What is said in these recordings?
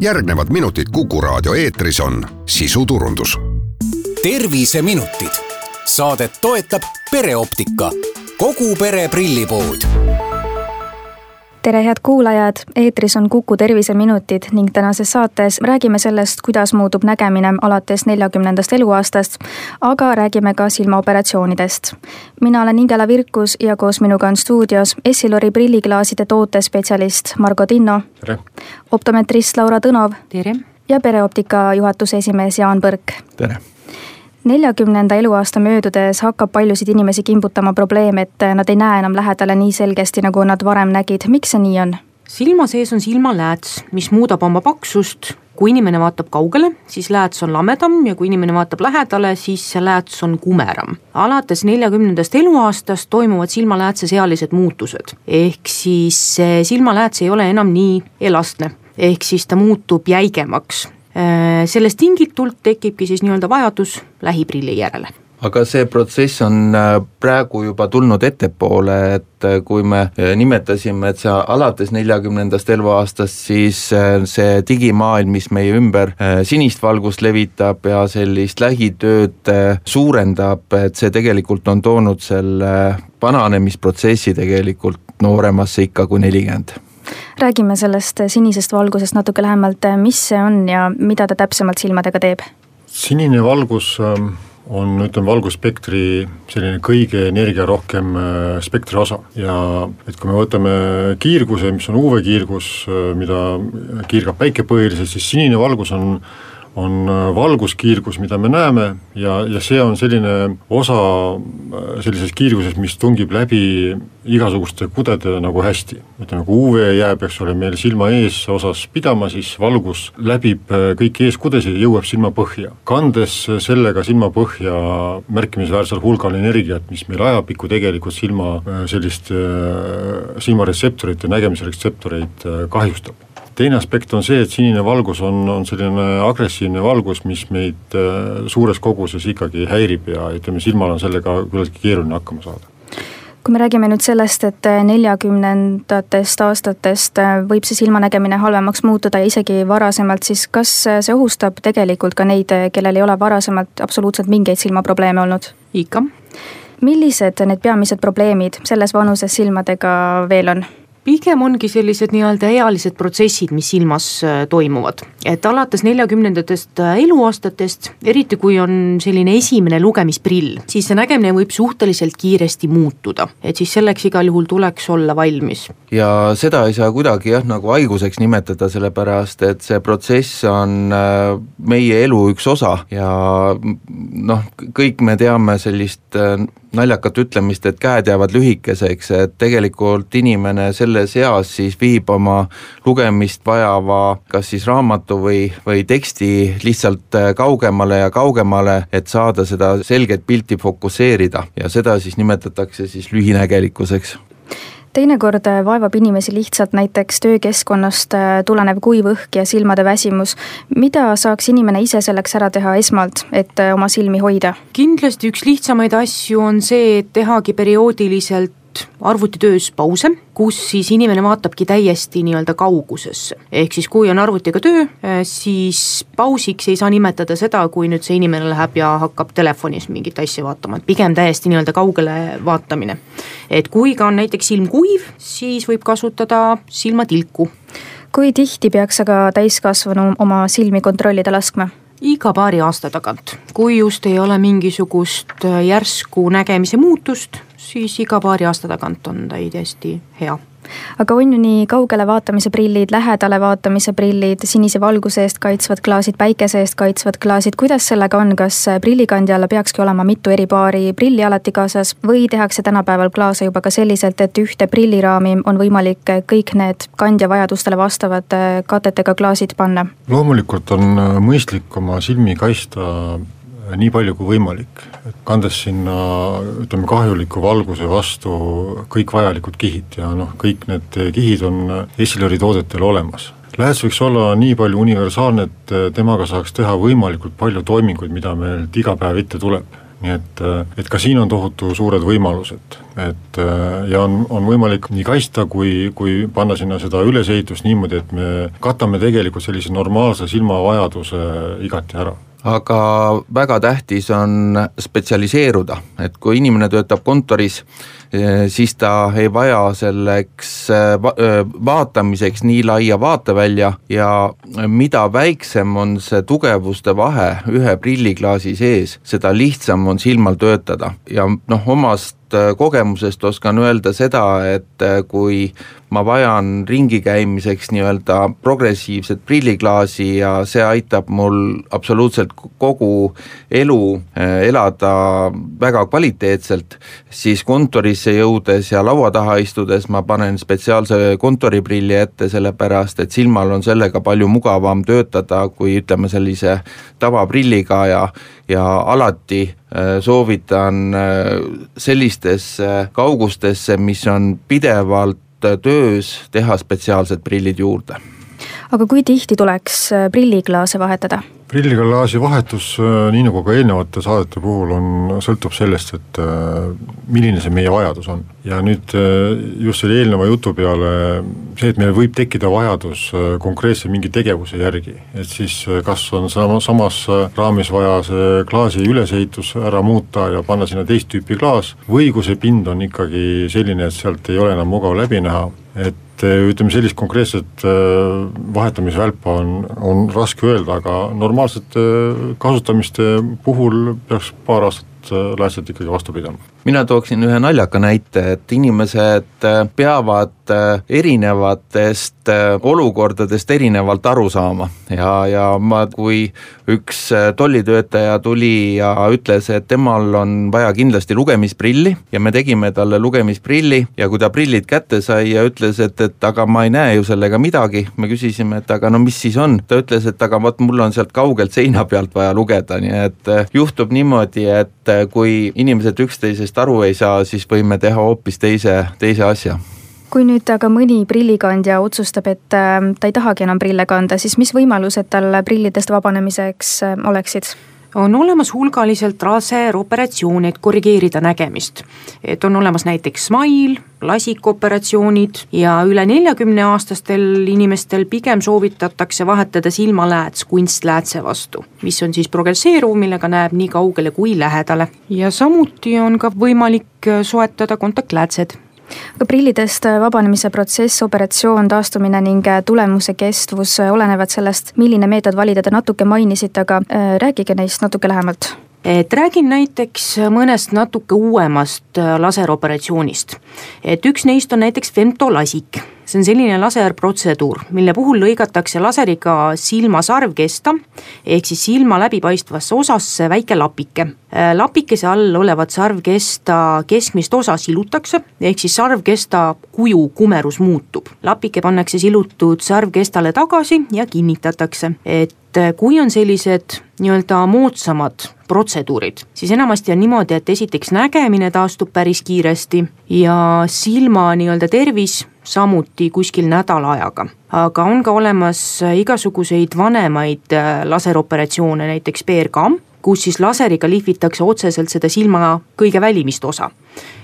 järgnevad minutid Kuku raadio eetris on sisuturundus. terviseminutid, saadet toetab pereoptika, kogu pere prillipood tere, head kuulajad, eetris on Kuku terviseminutid ning tänases saates räägime sellest, kuidas muutub nägemine alates neljakümnendast eluaastast, aga räägime ka silmaoperatsioonidest. mina olen Ingela Virkus ja koos minuga on stuudios Essilori prilliklaaside tootespetsialist Margo Tinno. tere! optometrist Laura Tõnov. tere! ja pereoptika juhatuse esimees Jaan Põrk. tere! Neljakümnenda eluaasta möödudes hakkab paljusid inimesi kimbutama probleem, et nad ei näe enam lähedale nii selgesti, nagu nad varem nägid, miks see nii on? silma sees on silmalääts, mis muudab oma paksust, kui inimene vaatab kaugele, siis lääts on lamedam ja kui inimene vaatab lähedale, siis see lääts on kumeram. alates neljakümnendast eluaastast toimuvad silmaläätses ealised muutused, ehk siis silmalääts ei ole enam nii elastne, ehk siis ta muutub jäigemaks sellest tingitult tekibki siis nii-öelda vajadus lähiprilli järele. Aga see protsess on äh, praegu juba tulnud ettepoole, et äh, kui me nimetasime, et see alates neljakümnendast eluaastast, siis see digimaailm, mis meie ümber sinist valgust levitab ja sellist lähitööd suurendab, et see tegelikult on toonud selle vananemisprotsessi tegelikult nooremasse ikka kui nelikümmend räägime sellest sinisest valgusest natuke lähemalt, mis see on ja mida ta täpsemalt silmadega teeb? sinine valgus ähm, on, ütleme, valgusspektri selline kõige energiarohkem äh, spektri osa ja et kui me võtame kiirguse, mis on UV-kiirgus, äh, mida kiirgab päike põhiliselt, siis sinine valgus on on äh, valguskiirgus, mida me näeme ja, ja see on selline osa äh, sellisest kiirgusest, mis tungib läbi igasuguste kudede nagu hästi. ütleme, kui UV-jää peaks olema meil silma ees osas pidama, siis valgus läbib äh, kõiki eeskudesid ja jõuab silmapõhja. kandes sellega silmapõhja märkimisväärsel hulgal energiat, mis meil ajapikku tegelikult silma sellist silmaretseptoreid ja nägemisretseptoreid kahjustab teine aspekt on see, et sinine valgus on, on selline agressiivne valgus, mis meid äh, suures koguses ikkagi häirib ja ütleme, silmal on sellega küllaltki keeruline hakkama saada kui me räägime nüüd sellest, et neljakümnendatest aastatest äh, võib see silmanägemine halvemaks muutuda ja isegi varasemalt, siis kas see ohustab tegelikult ka neid, kellel ei ole varasemalt absoluutselt mingeid silmaprobleeme olnud? ikka. millised need peamised probleemid selles vanuses silmadega veel on? Pigem ongi sellised nii-öelda ealised protsessid, mis silmas äh, toimuvad. et alates neljakümnendatest äh, eluaastatest, eriti kui on selline esimene lugemisprill, siis see nägemine võib suhteliselt kiiresti muutuda. et siis selleks igal juhul tuleks olla valmis. ja seda ei saa kuidagi jah, nagu haiguseks nimetada, sellepärast et see protsess on äh, meie elu üks osa ja noh, kõik me teame sellist naljakat ütlemist, et käed jäävad lühikeseks, et tegelikult inimene selles eas siis viib oma lugemist vajava kas siis raamatu või, või teksti lihtsalt äh, kaugemale ja kaugemale, et saada seda selget pilti fokusseerida. Ja seda siis nimetatakse siis lühinägelikkuseks teinekord äh, vaevab inimesi lihtsalt näiteks töökeskkonnast äh, tulenev kuiv õhk ja silmade väsimus. mida saaks inimene ise selleks ära teha esmalt, et äh, oma silmi hoida? kindlasti üks lihtsamaid asju on see, et tehagi perioodiliselt arvutitöös pause, kus siis inimene vaatabki täiesti nii-öelda kaugusesse. ehk siis, kui on arvutiga töö, siis pausiks ei saa nimetada seda, kui nüüd see inimene läheb ja hakkab telefonis mingit asja vaatama, et pigem täiesti nii-öelda kaugele vaatamine. et kui ka on näiteks silm kuiv, siis võib kasutada silmatilku. kui tihti peaks aga täiskasvanu oma silmi kontrollida laskma? Iga paari aasta tagant, kui just ei ole mingisugust järsku nägemise muutust siis iga paari aasta tagant on täiesti hea aga on ju nii kaugele vaatamise prillid, lähedale vaatamise prillid, sinise valguse eest kaitsvad klaasid, päikese eest kaitsvad klaasid, kuidas sellega on, kas prillikandjal peakski olema mitu eri paari prilli alati kaasas või tehakse tänapäeval klaase juba ka selliselt, et ühte prilliraami on võimalik kõik need kandja vajadustele vastavad katetega klaasid panna? loomulikult on mõistlik oma silmi kaitsta nii palju kui võimalik, kandes sinna ütleme, kahjuliku valguse vastu kõik vajalikud kihid ja noh, kõik need kihid on Essilori toodetel olemas. Lääs võiks olla nii palju universaalne, et temaga saaks teha võimalikult palju toiminguid, mida meilt iga päev ette tuleb nii et, et ka siin on tohutu suured võimalused, et ja on, on võimalik nii kaitsta kui, kui panna sinna seda ülesehitust niimoodi, et me katame tegelikult sellise normaalse silmavajaduse igati ära aga väga tähtis on spetsialiseeruda, et kui inimene töötab kontoris, siis ta ei vaja selleks eh, eh, vaatamiseks nii laia vaatevälja ja mida väiksem on see tugevuste vahe ühe prilliklaasi sees, seda lihtsam on silmal töötada. Ja noh, omast kogemusest oskan öelda seda, et kui ma vajan ringi käimiseks nii-öelda progressiivset prilliklaasi ja see aitab mul absoluutselt kogu elu elada väga kvaliteetselt, siis kontorisse jõudes ja laua taha istudes ma panen spetsiaalse kontoriprilli ette, sellepärast et silmal on sellega palju mugavam töötada, kui ütleme, sellise tavaprilliga ja ja alati eh, soovitan eh, sellistesse kaugustesse, mis on pidevalt töös teha spetsiaalsed prillid juurde. aga kui tihti tuleks äh, prilliklaase vahetada? Prilliklaasi vahetus, äh, nii nagu ka eelnevate saadete puhul, on, sõltub sellest, et äh, milline see meie vajadus on. ja nüüd just selle eelneva jutu peale, see, et meil võib tekkida vajadus konkreetse mingi tegevuse järgi, et siis kas on sama, samas raamis vaja see klaasi ülesehitus ära muuta ja panna sinna teist tüüpi klaas, või kui see pind on ikkagi selline, et sealt ei ole enam mugav läbi näha, et ütleme, sellist konkreetset vahetamisvälpa on, on raske öelda, aga normaalsete kasutamiste puhul peaks paar aastat läätsed ikkagi vastu pidama. mina tooksin ühe naljaka näite, et inimesed peavad erinevatest olukordadest erinevalt aru saama. Ja, ja ma, kui üks tollitöötaja tuli ja ütles, et temal on vaja kindlasti lugemisprilli ja me tegime talle lugemisprilli ja kui ta prillid kätte sai ja ütles, et, et aga ma ei näe ju sellega midagi, me küsisime, et aga no mis siis on, ta ütles, et aga vot mul on sealt kaugelt seina pealt vaja lugeda, nii et juhtub niimoodi, et kui inimesed üksteisest aru ei saa, siis võime teha hoopis teise, teise asja kui nüüd aga mõni prillikandja otsustab, et äh, ta ei tahagi enam prille kanda, siis mis võimalused tal prillidest vabanemiseks äh, oleksid? on olemas hulgaliselt laseroperatsioone, et korrigeerida nägemist. et on olemas näiteks Smile, lasikoperatsioonid ja üle neljakümne aastastel inimestel pigem soovitatakse vahetada silmalääts kunstläätse vastu, mis on siis progresseeruv, millega näeb nii kaugele kui lähedale. ja samuti on ka võimalik soetada kontaktläätsed aga prillidest vabanemise protsess, operatsioon, taastumine ning tulemuse kestvus olenevad sellest, milline meetod valida, te natuke mainisite, aga äh, rääkige neist natuke lähemalt et räägin näiteks mõnest natuke uuemast laseroperatsioonist. et üks neist on näiteks femtolasik see on selline laserprotseduur, mille puhul lõigatakse laseriga silma sarvkesta ehk siis silma läbipaistvasse osasse väike lapike. Äh, lapikese all olevat sarvkesta keskmist osa silutakse, ehk siis sarvkesta kuju kumerus muutub. lapike pannakse silutud sarvkestale tagasi ja kinnitatakse, et äh, kui on sellised nii-öelda moodsamad protseduurid, siis enamasti on niimoodi, et esiteks nägemine taastub päris kiiresti ja silma nii-öelda tervis samuti kuskil nädala ajaga. aga on ka olemas igasuguseid vanemaid äh, laseroperatsioone, näiteks PRK, kus siis laseriga lihvitakse otseselt seda silma kõige välimist osa.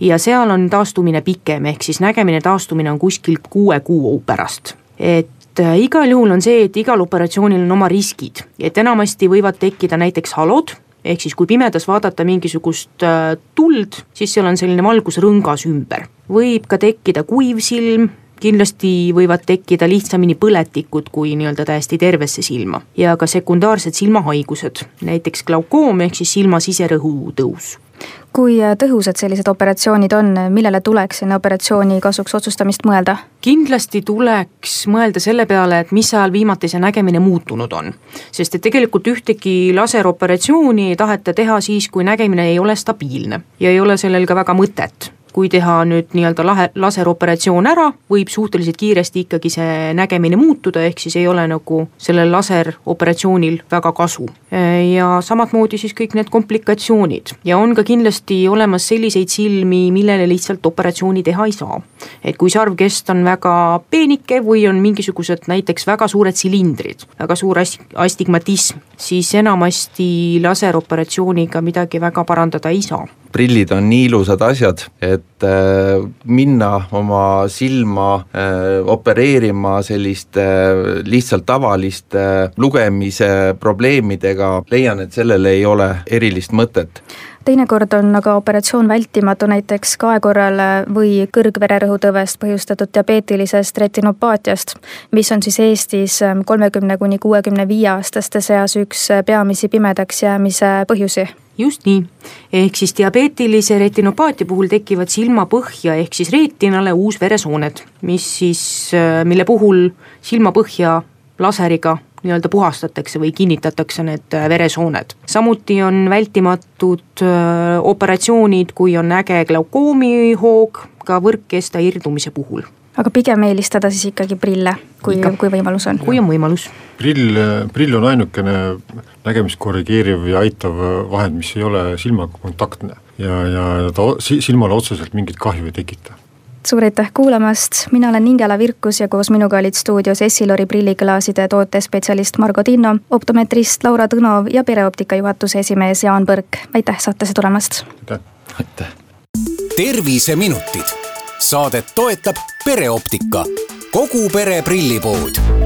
ja seal on taastumine pikem, ehk siis nägemine taastumine on kuskil kuue kuu pärast, et äh, igal juhul on see, et igal operatsioonil on oma riskid, et enamasti võivad tekkida näiteks halod ehk siis kui pimedas vaadata mingisugust äh, tuld, siis seal on selline valgusrõngas ümber. võib ka tekkida kuiv silm, kindlasti võivad tekkida lihtsamini põletikud kui nii-öelda täiesti tervesse silma ja ka sekundaarsed silmahaigused, näiteks glaukoom ehk siis silma siserõhu tõus kui tõhusad sellised operatsioonid on, millele tuleks enne operatsiooni kasuks otsustamist mõelda? kindlasti tuleks mõelda selle peale, et mis ajal viimati see nägemine muutunud on. sest et tegelikult ühtegi laseroperatsiooni ei taheta teha siis, kui nägemine ei ole stabiilne ja ei ole sellel ka väga mõtet kui teha nüüd nii-öelda lahe, laseroperatsioon ära, võib suhteliselt kiiresti ikkagi see nägemine muutuda, ehk siis ei ole nagu sellel laseroperatsioonil väga kasu. ja samamoodi siis kõik need komplikatsioonid ja on ka kindlasti olemas selliseid silmi, millele lihtsalt operatsiooni teha ei saa. et kui sarvkest on väga peenike või on mingisugused näiteks väga suured silindrid, väga suur astigmatism, siis enamasti laseroperatsiooniga midagi väga parandada ei saa prillid on nii ilusad asjad, et äh, minna oma silma äh, opereerima selliste äh, lihtsalt tavaliste lugemise probleemidega, leian, et sellel ei ole erilist mõtet teinekord on aga operatsioon vältimatu näiteks kae korral või kõrgvererõhutõvest põhjustatud diabeetilisest retinopaatiast, mis on siis Eestis kolmekümne kuni kuuekümne viie aastaste seas üks peamisi pimedaks jäämise põhjusi. Just nii, ehk siis diabeetilise retinopaatia puhul tekivad silmapõhja ehk siis reetinale uusveresooned, mis siis, mille puhul silmapõhja laseriga nii-öelda puhastatakse või kinnitatakse need veresooned. samuti on vältimatud operatsioonid, kui on äge glaukoomihoog ka võrkkesta irdumise puhul aga pigem eelistada siis ikkagi prille, kui, kui võimalus on. kui on võimalus. prill, prill on ainukene nägemist korrigeeriv ja aitav vahend, mis ei ole silmaga kontaktne ja, ja ta silmale otseselt mingit kahju ei tekita suur aitäh kuulamast, mina olen Ingela Virkus ja koos minuga olid stuudios Essilori prilliklaaside tootespetsialist Margo Tinno, optometrist Laura Tõnov ja pereoptika juhatuse esimees Jaan Põrk, aitäh saatesse tulemast! aitäh! aitäh! terviseminutid Saadet toetab pereoptika, kogu pere prillipood